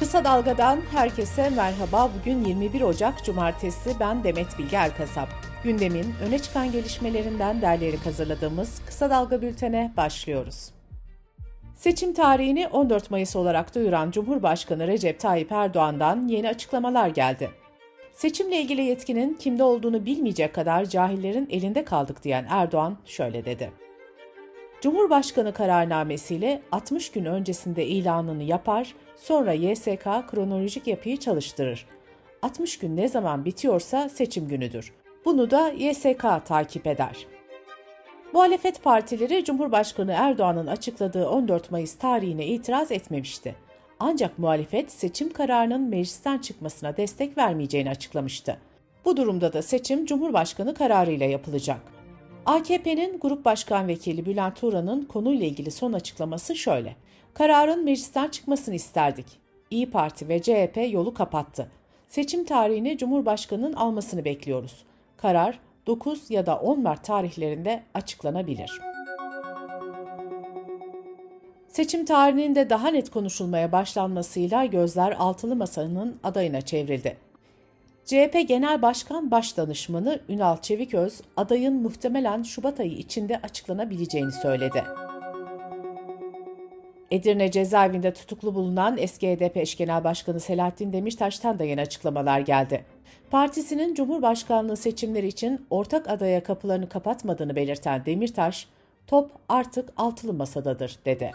Kısa Dalga'dan herkese merhaba. Bugün 21 Ocak Cumartesi. Ben Demet Bilge Erkasap. Gündemin öne çıkan gelişmelerinden derleyerek hazırladığımız Kısa Dalga bültene başlıyoruz. Seçim tarihini 14 Mayıs olarak duyuran Cumhurbaşkanı Recep Tayyip Erdoğan'dan yeni açıklamalar geldi. Seçimle ilgili yetkinin kimde olduğunu bilmeyecek kadar cahillerin elinde kaldık diyen Erdoğan şöyle dedi. Cumhurbaşkanı kararnamesiyle 60 gün öncesinde ilanını yapar, sonra YSK kronolojik yapıyı çalıştırır. 60 gün ne zaman bitiyorsa seçim günüdür. Bunu da YSK takip eder. Muhalefet partileri Cumhurbaşkanı Erdoğan'ın açıkladığı 14 Mayıs tarihine itiraz etmemişti. Ancak muhalefet seçim kararının meclisten çıkmasına destek vermeyeceğini açıklamıştı. Bu durumda da seçim Cumhurbaşkanı kararıyla yapılacak. AKP'nin Grup Başkan Vekili Bülent Turan'ın konuyla ilgili son açıklaması şöyle. Kararın meclisten çıkmasını isterdik. İyi Parti ve CHP yolu kapattı. Seçim tarihini Cumhurbaşkanı'nın almasını bekliyoruz. Karar 9 ya da 10 Mart tarihlerinde açıklanabilir. Seçim tarihinin de daha net konuşulmaya başlanmasıyla gözler altılı masanın adayına çevrildi. CHP Genel Başkan Başdanışmanı Ünal Çeviköz, adayın muhtemelen Şubat ayı içinde açıklanabileceğini söyledi. Edirne cezaevinde tutuklu bulunan eski HDP eş genel başkanı Selahattin Demirtaş'tan da yeni açıklamalar geldi. Partisinin Cumhurbaşkanlığı seçimleri için ortak adaya kapılarını kapatmadığını belirten Demirtaş, top artık altılı masadadır dedi.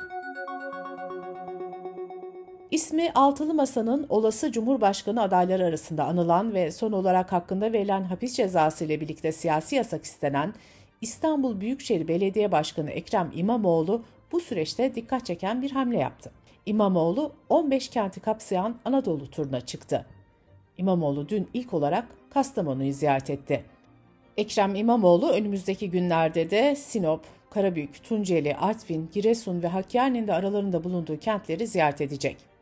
İsmi Altılı Masa'nın olası Cumhurbaşkanı adayları arasında anılan ve son olarak hakkında verilen hapis cezası ile birlikte siyasi yasak istenen İstanbul Büyükşehir Belediye Başkanı Ekrem İmamoğlu bu süreçte dikkat çeken bir hamle yaptı. İmamoğlu 15 kenti kapsayan Anadolu turuna çıktı. İmamoğlu dün ilk olarak Kastamonu'yu ziyaret etti. Ekrem İmamoğlu önümüzdeki günlerde de Sinop, Karabük, Tunceli, Artvin, Giresun ve Hakkari'nin de aralarında bulunduğu kentleri ziyaret edecek.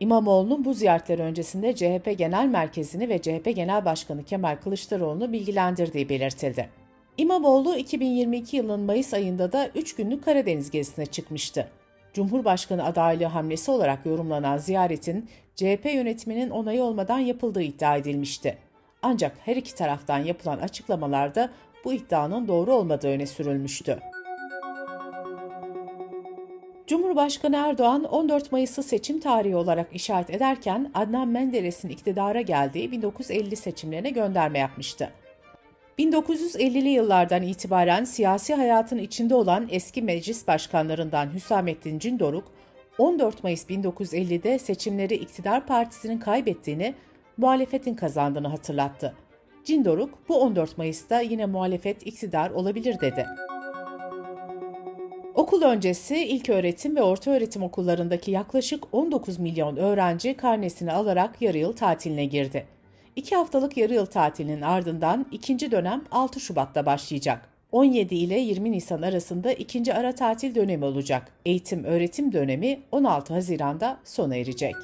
İmamoğlu'nun bu ziyaretler öncesinde CHP Genel Merkezi'ni ve CHP Genel Başkanı Kemal Kılıçdaroğlu'nu bilgilendirdiği belirtildi. İmamoğlu 2022 yılının Mayıs ayında da 3 günlük Karadeniz gezisine çıkmıştı. Cumhurbaşkanı adaylığı hamlesi olarak yorumlanan ziyaretin CHP yönetiminin onayı olmadan yapıldığı iddia edilmişti. Ancak her iki taraftan yapılan açıklamalarda bu iddianın doğru olmadığı öne sürülmüştü. Cumhurbaşkanı Erdoğan 14 Mayıs'ı seçim tarihi olarak işaret ederken Adnan Menderes'in iktidara geldiği 1950 seçimlerine gönderme yapmıştı. 1950'li yıllardan itibaren siyasi hayatın içinde olan eski meclis başkanlarından Hüsamettin Cindoruk, 14 Mayıs 1950'de seçimleri iktidar partisinin kaybettiğini, muhalefetin kazandığını hatırlattı. Cindoruk, bu 14 Mayıs'ta yine muhalefet iktidar olabilir dedi. Okul öncesi ilk öğretim ve orta öğretim okullarındaki yaklaşık 19 milyon öğrenci karnesini alarak yarı yıl tatiline girdi. İki haftalık yarı yıl tatilinin ardından ikinci dönem 6 Şubat'ta başlayacak. 17 ile 20 Nisan arasında ikinci ara tatil dönemi olacak. Eğitim öğretim dönemi 16 Haziran'da sona erecek.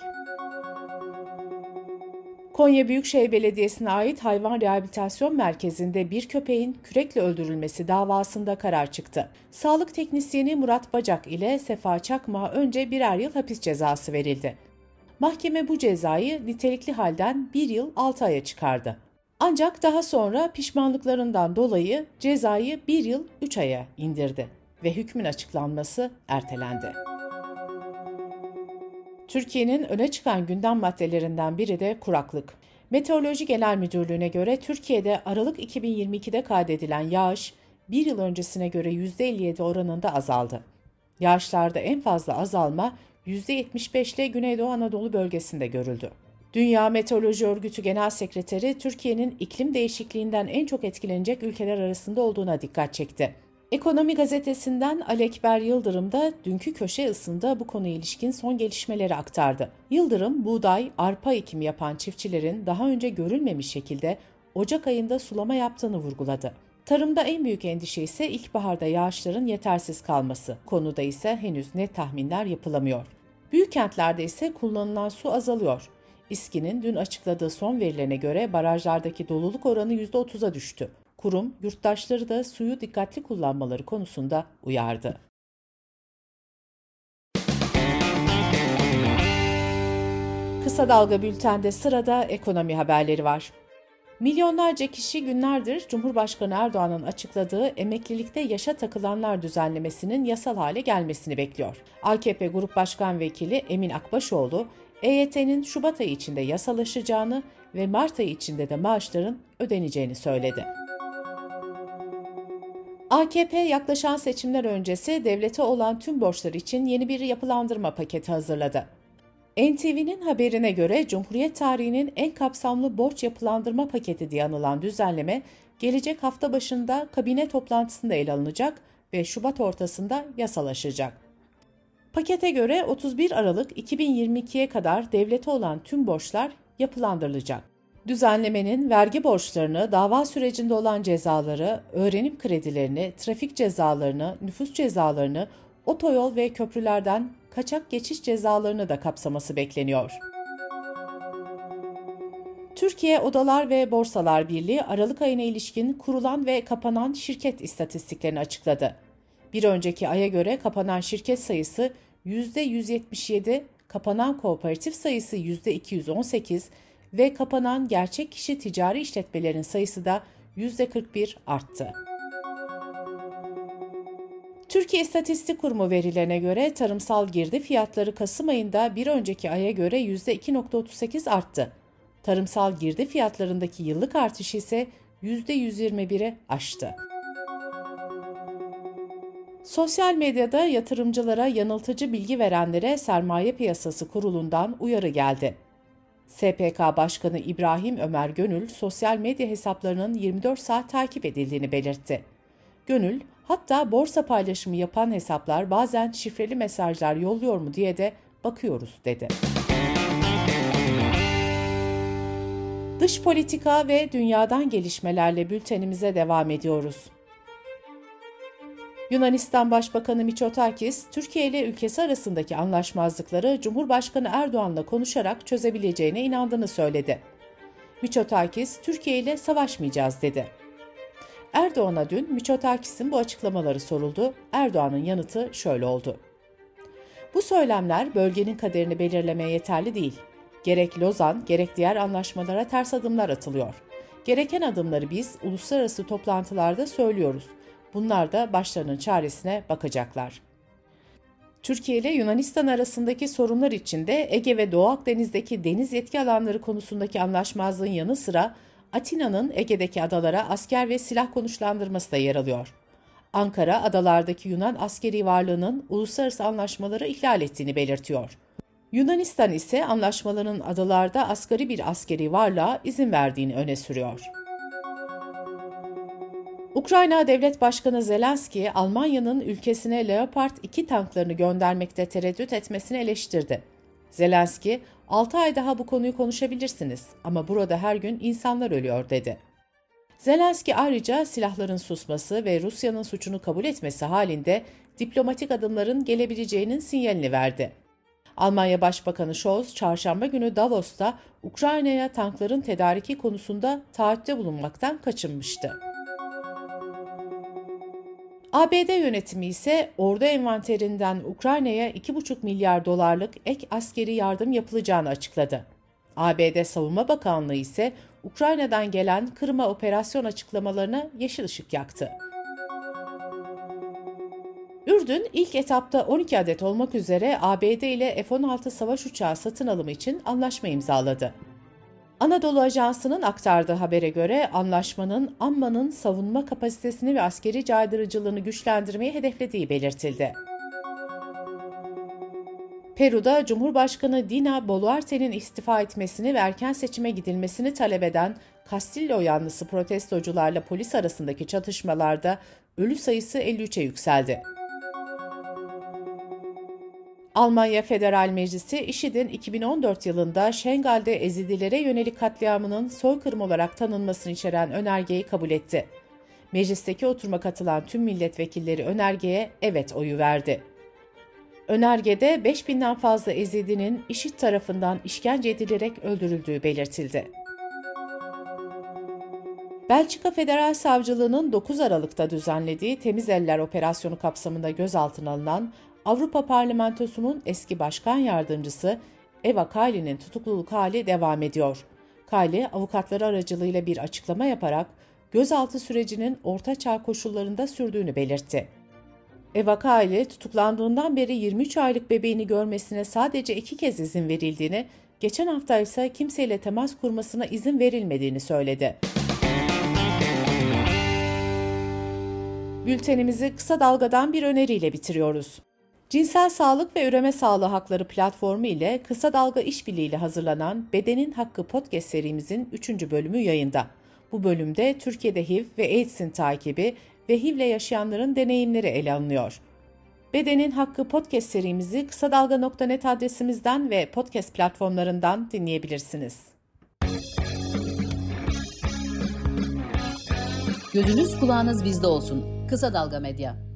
Konya Büyükşehir Belediyesi'ne ait hayvan rehabilitasyon merkezinde bir köpeğin kürekle öldürülmesi davasında karar çıktı. Sağlık teknisyeni Murat Bacak ile Sefa Çakma önce birer yıl hapis cezası verildi. Mahkeme bu cezayı nitelikli halden bir yıl 6 aya çıkardı. Ancak daha sonra pişmanlıklarından dolayı cezayı bir yıl 3 aya indirdi ve hükmün açıklanması ertelendi. Türkiye'nin öne çıkan gündem maddelerinden biri de kuraklık. Meteoroloji Genel Müdürlüğü'ne göre Türkiye'de Aralık 2022'de kaydedilen yağış bir yıl öncesine göre %57 oranında azaldı. Yağışlarda en fazla azalma %75 ile Güneydoğu Anadolu bölgesinde görüldü. Dünya Meteoroloji Örgütü Genel Sekreteri Türkiye'nin iklim değişikliğinden en çok etkilenecek ülkeler arasında olduğuna dikkat çekti. Ekonomi gazetesinden Alekber Yıldırım da dünkü köşe ısında bu konuya ilişkin son gelişmeleri aktardı. Yıldırım, buğday, arpa ekimi yapan çiftçilerin daha önce görülmemiş şekilde Ocak ayında sulama yaptığını vurguladı. Tarımda en büyük endişe ise ilkbaharda yağışların yetersiz kalması. Konuda ise henüz net tahminler yapılamıyor. Büyük kentlerde ise kullanılan su azalıyor. İSKİ'nin dün açıkladığı son verilerine göre barajlardaki doluluk oranı %30'a düştü kurum yurttaşları da suyu dikkatli kullanmaları konusunda uyardı. Kısa Dalga Bülten'de sırada ekonomi haberleri var. Milyonlarca kişi günlerdir Cumhurbaşkanı Erdoğan'ın açıkladığı emeklilikte yaşa takılanlar düzenlemesinin yasal hale gelmesini bekliyor. AKP Grup Başkan Vekili Emin Akbaşoğlu, EYT'nin Şubat ayı içinde yasalaşacağını ve Mart ayı içinde de maaşların ödeneceğini söyledi. AKP yaklaşan seçimler öncesi devlete olan tüm borçlar için yeni bir yapılandırma paketi hazırladı. NTV'nin haberine göre Cumhuriyet tarihinin en kapsamlı borç yapılandırma paketi diye anılan düzenleme gelecek hafta başında kabine toplantısında ele alınacak ve Şubat ortasında yasalaşacak. Pakete göre 31 Aralık 2022'ye kadar devlete olan tüm borçlar yapılandırılacak. Düzenlemenin vergi borçlarını, dava sürecinde olan cezaları, öğrenim kredilerini, trafik cezalarını, nüfus cezalarını, otoyol ve köprülerden kaçak geçiş cezalarını da kapsaması bekleniyor. Türkiye Odalar ve Borsalar Birliği Aralık ayına ilişkin kurulan ve kapanan şirket istatistiklerini açıkladı. Bir önceki aya göre kapanan şirket sayısı %177, kapanan kooperatif sayısı %218 ve kapanan gerçek kişi ticari işletmelerin sayısı da %41 arttı. Türkiye İstatistik Kurumu verilerine göre tarımsal girdi fiyatları Kasım ayında bir önceki aya göre %2.38 arttı. Tarımsal girdi fiyatlarındaki yıllık artış ise %121'i aştı. Sosyal medyada yatırımcılara yanıltıcı bilgi verenlere Sermaye Piyasası Kurulu'ndan uyarı geldi. SPK Başkanı İbrahim Ömer Gönül sosyal medya hesaplarının 24 saat takip edildiğini belirtti. Gönül, hatta borsa paylaşımı yapan hesaplar bazen şifreli mesajlar yolluyor mu diye de bakıyoruz dedi. Dış politika ve dünyadan gelişmelerle bültenimize devam ediyoruz. Yunanistan Başbakanı Miçotakis, Türkiye ile ülkesi arasındaki anlaşmazlıkları Cumhurbaşkanı Erdoğan'la konuşarak çözebileceğine inandığını söyledi. Miçotakis, Türkiye ile savaşmayacağız dedi. Erdoğan'a dün Miçotakis'in bu açıklamaları soruldu. Erdoğan'ın yanıtı şöyle oldu. Bu söylemler bölgenin kaderini belirlemeye yeterli değil. Gerek Lozan, gerek diğer anlaşmalara ters adımlar atılıyor. Gereken adımları biz uluslararası toplantılarda söylüyoruz. Bunlar da başlarının çaresine bakacaklar. Türkiye ile Yunanistan arasındaki sorunlar içinde Ege ve Doğu Akdeniz'deki deniz yetki alanları konusundaki anlaşmazlığın yanı sıra Atina'nın Ege'deki adalara asker ve silah konuşlandırması da yer alıyor. Ankara, adalardaki Yunan askeri varlığının uluslararası anlaşmaları ihlal ettiğini belirtiyor. Yunanistan ise anlaşmaların adalarda asgari bir askeri varlığa izin verdiğini öne sürüyor. Ukrayna Devlet Başkanı Zelenski, Almanya'nın ülkesine Leopard 2 tanklarını göndermekte tereddüt etmesini eleştirdi. Zelenski, 6 ay daha bu konuyu konuşabilirsiniz ama burada her gün insanlar ölüyor dedi. Zelenski ayrıca silahların susması ve Rusya'nın suçunu kabul etmesi halinde diplomatik adımların gelebileceğinin sinyalini verdi. Almanya Başbakanı Scholz çarşamba günü Davos'ta Ukrayna'ya tankların tedariki konusunda taahhütte bulunmaktan kaçınmıştı. ABD yönetimi ise ordu envanterinden Ukrayna'ya 2,5 milyar dolarlık ek askeri yardım yapılacağını açıkladı. ABD Savunma Bakanlığı ise Ukrayna'dan gelen Kırım'a operasyon açıklamalarına yeşil ışık yaktı. Ürdün ilk etapta 12 adet olmak üzere ABD ile F-16 savaş uçağı satın alımı için anlaşma imzaladı. Anadolu Ajansı'nın aktardığı habere göre anlaşmanın Amman'ın savunma kapasitesini ve askeri caydırıcılığını güçlendirmeyi hedeflediği belirtildi. Peru'da Cumhurbaşkanı Dina Boluarte'nin istifa etmesini ve erken seçime gidilmesini talep eden Castillo yanlısı protestocularla polis arasındaki çatışmalarda ölü sayısı 53'e yükseldi. Almanya Federal Meclisi IŞİD'in 2014 yılında Şengal'de Ezidilere yönelik katliamının soykırım olarak tanınmasını içeren önergeyi kabul etti. Meclisteki oturuma katılan tüm milletvekilleri önergeye evet oyu verdi. Önergede 5000'den fazla Ezidinin IŞİD tarafından işkence edilerek öldürüldüğü belirtildi. Belçika Federal Savcılığı'nın 9 Aralık'ta düzenlediği Temiz Eller Operasyonu kapsamında gözaltına alınan Avrupa Parlamentosu'nun eski başkan yardımcısı Eva Kayli'nin tutukluluk hali devam ediyor. Kayli avukatları aracılığıyla bir açıklama yaparak gözaltı sürecinin orta çağ koşullarında sürdüğünü belirtti. Eva Kayli tutuklandığından beri 23 aylık bebeğini görmesine sadece iki kez izin verildiğini, geçen hafta ise kimseyle temas kurmasına izin verilmediğini söyledi. Bültenimizi kısa dalgadan bir öneriyle bitiriyoruz. Cinsel Sağlık ve Üreme Sağlığı Hakları platformu ile Kısa Dalga İşbirliği hazırlanan Bedenin Hakkı podcast serimizin 3. bölümü yayında. Bu bölümde Türkiye'de HIV ve AIDS'in takibi ve HIV'le yaşayanların deneyimleri ele alınıyor. Bedenin Hakkı podcast serimizi kısa dalga.net adresimizden ve podcast platformlarından dinleyebilirsiniz. Gözünüz kulağınız bizde olsun. Kısa Dalga Medya.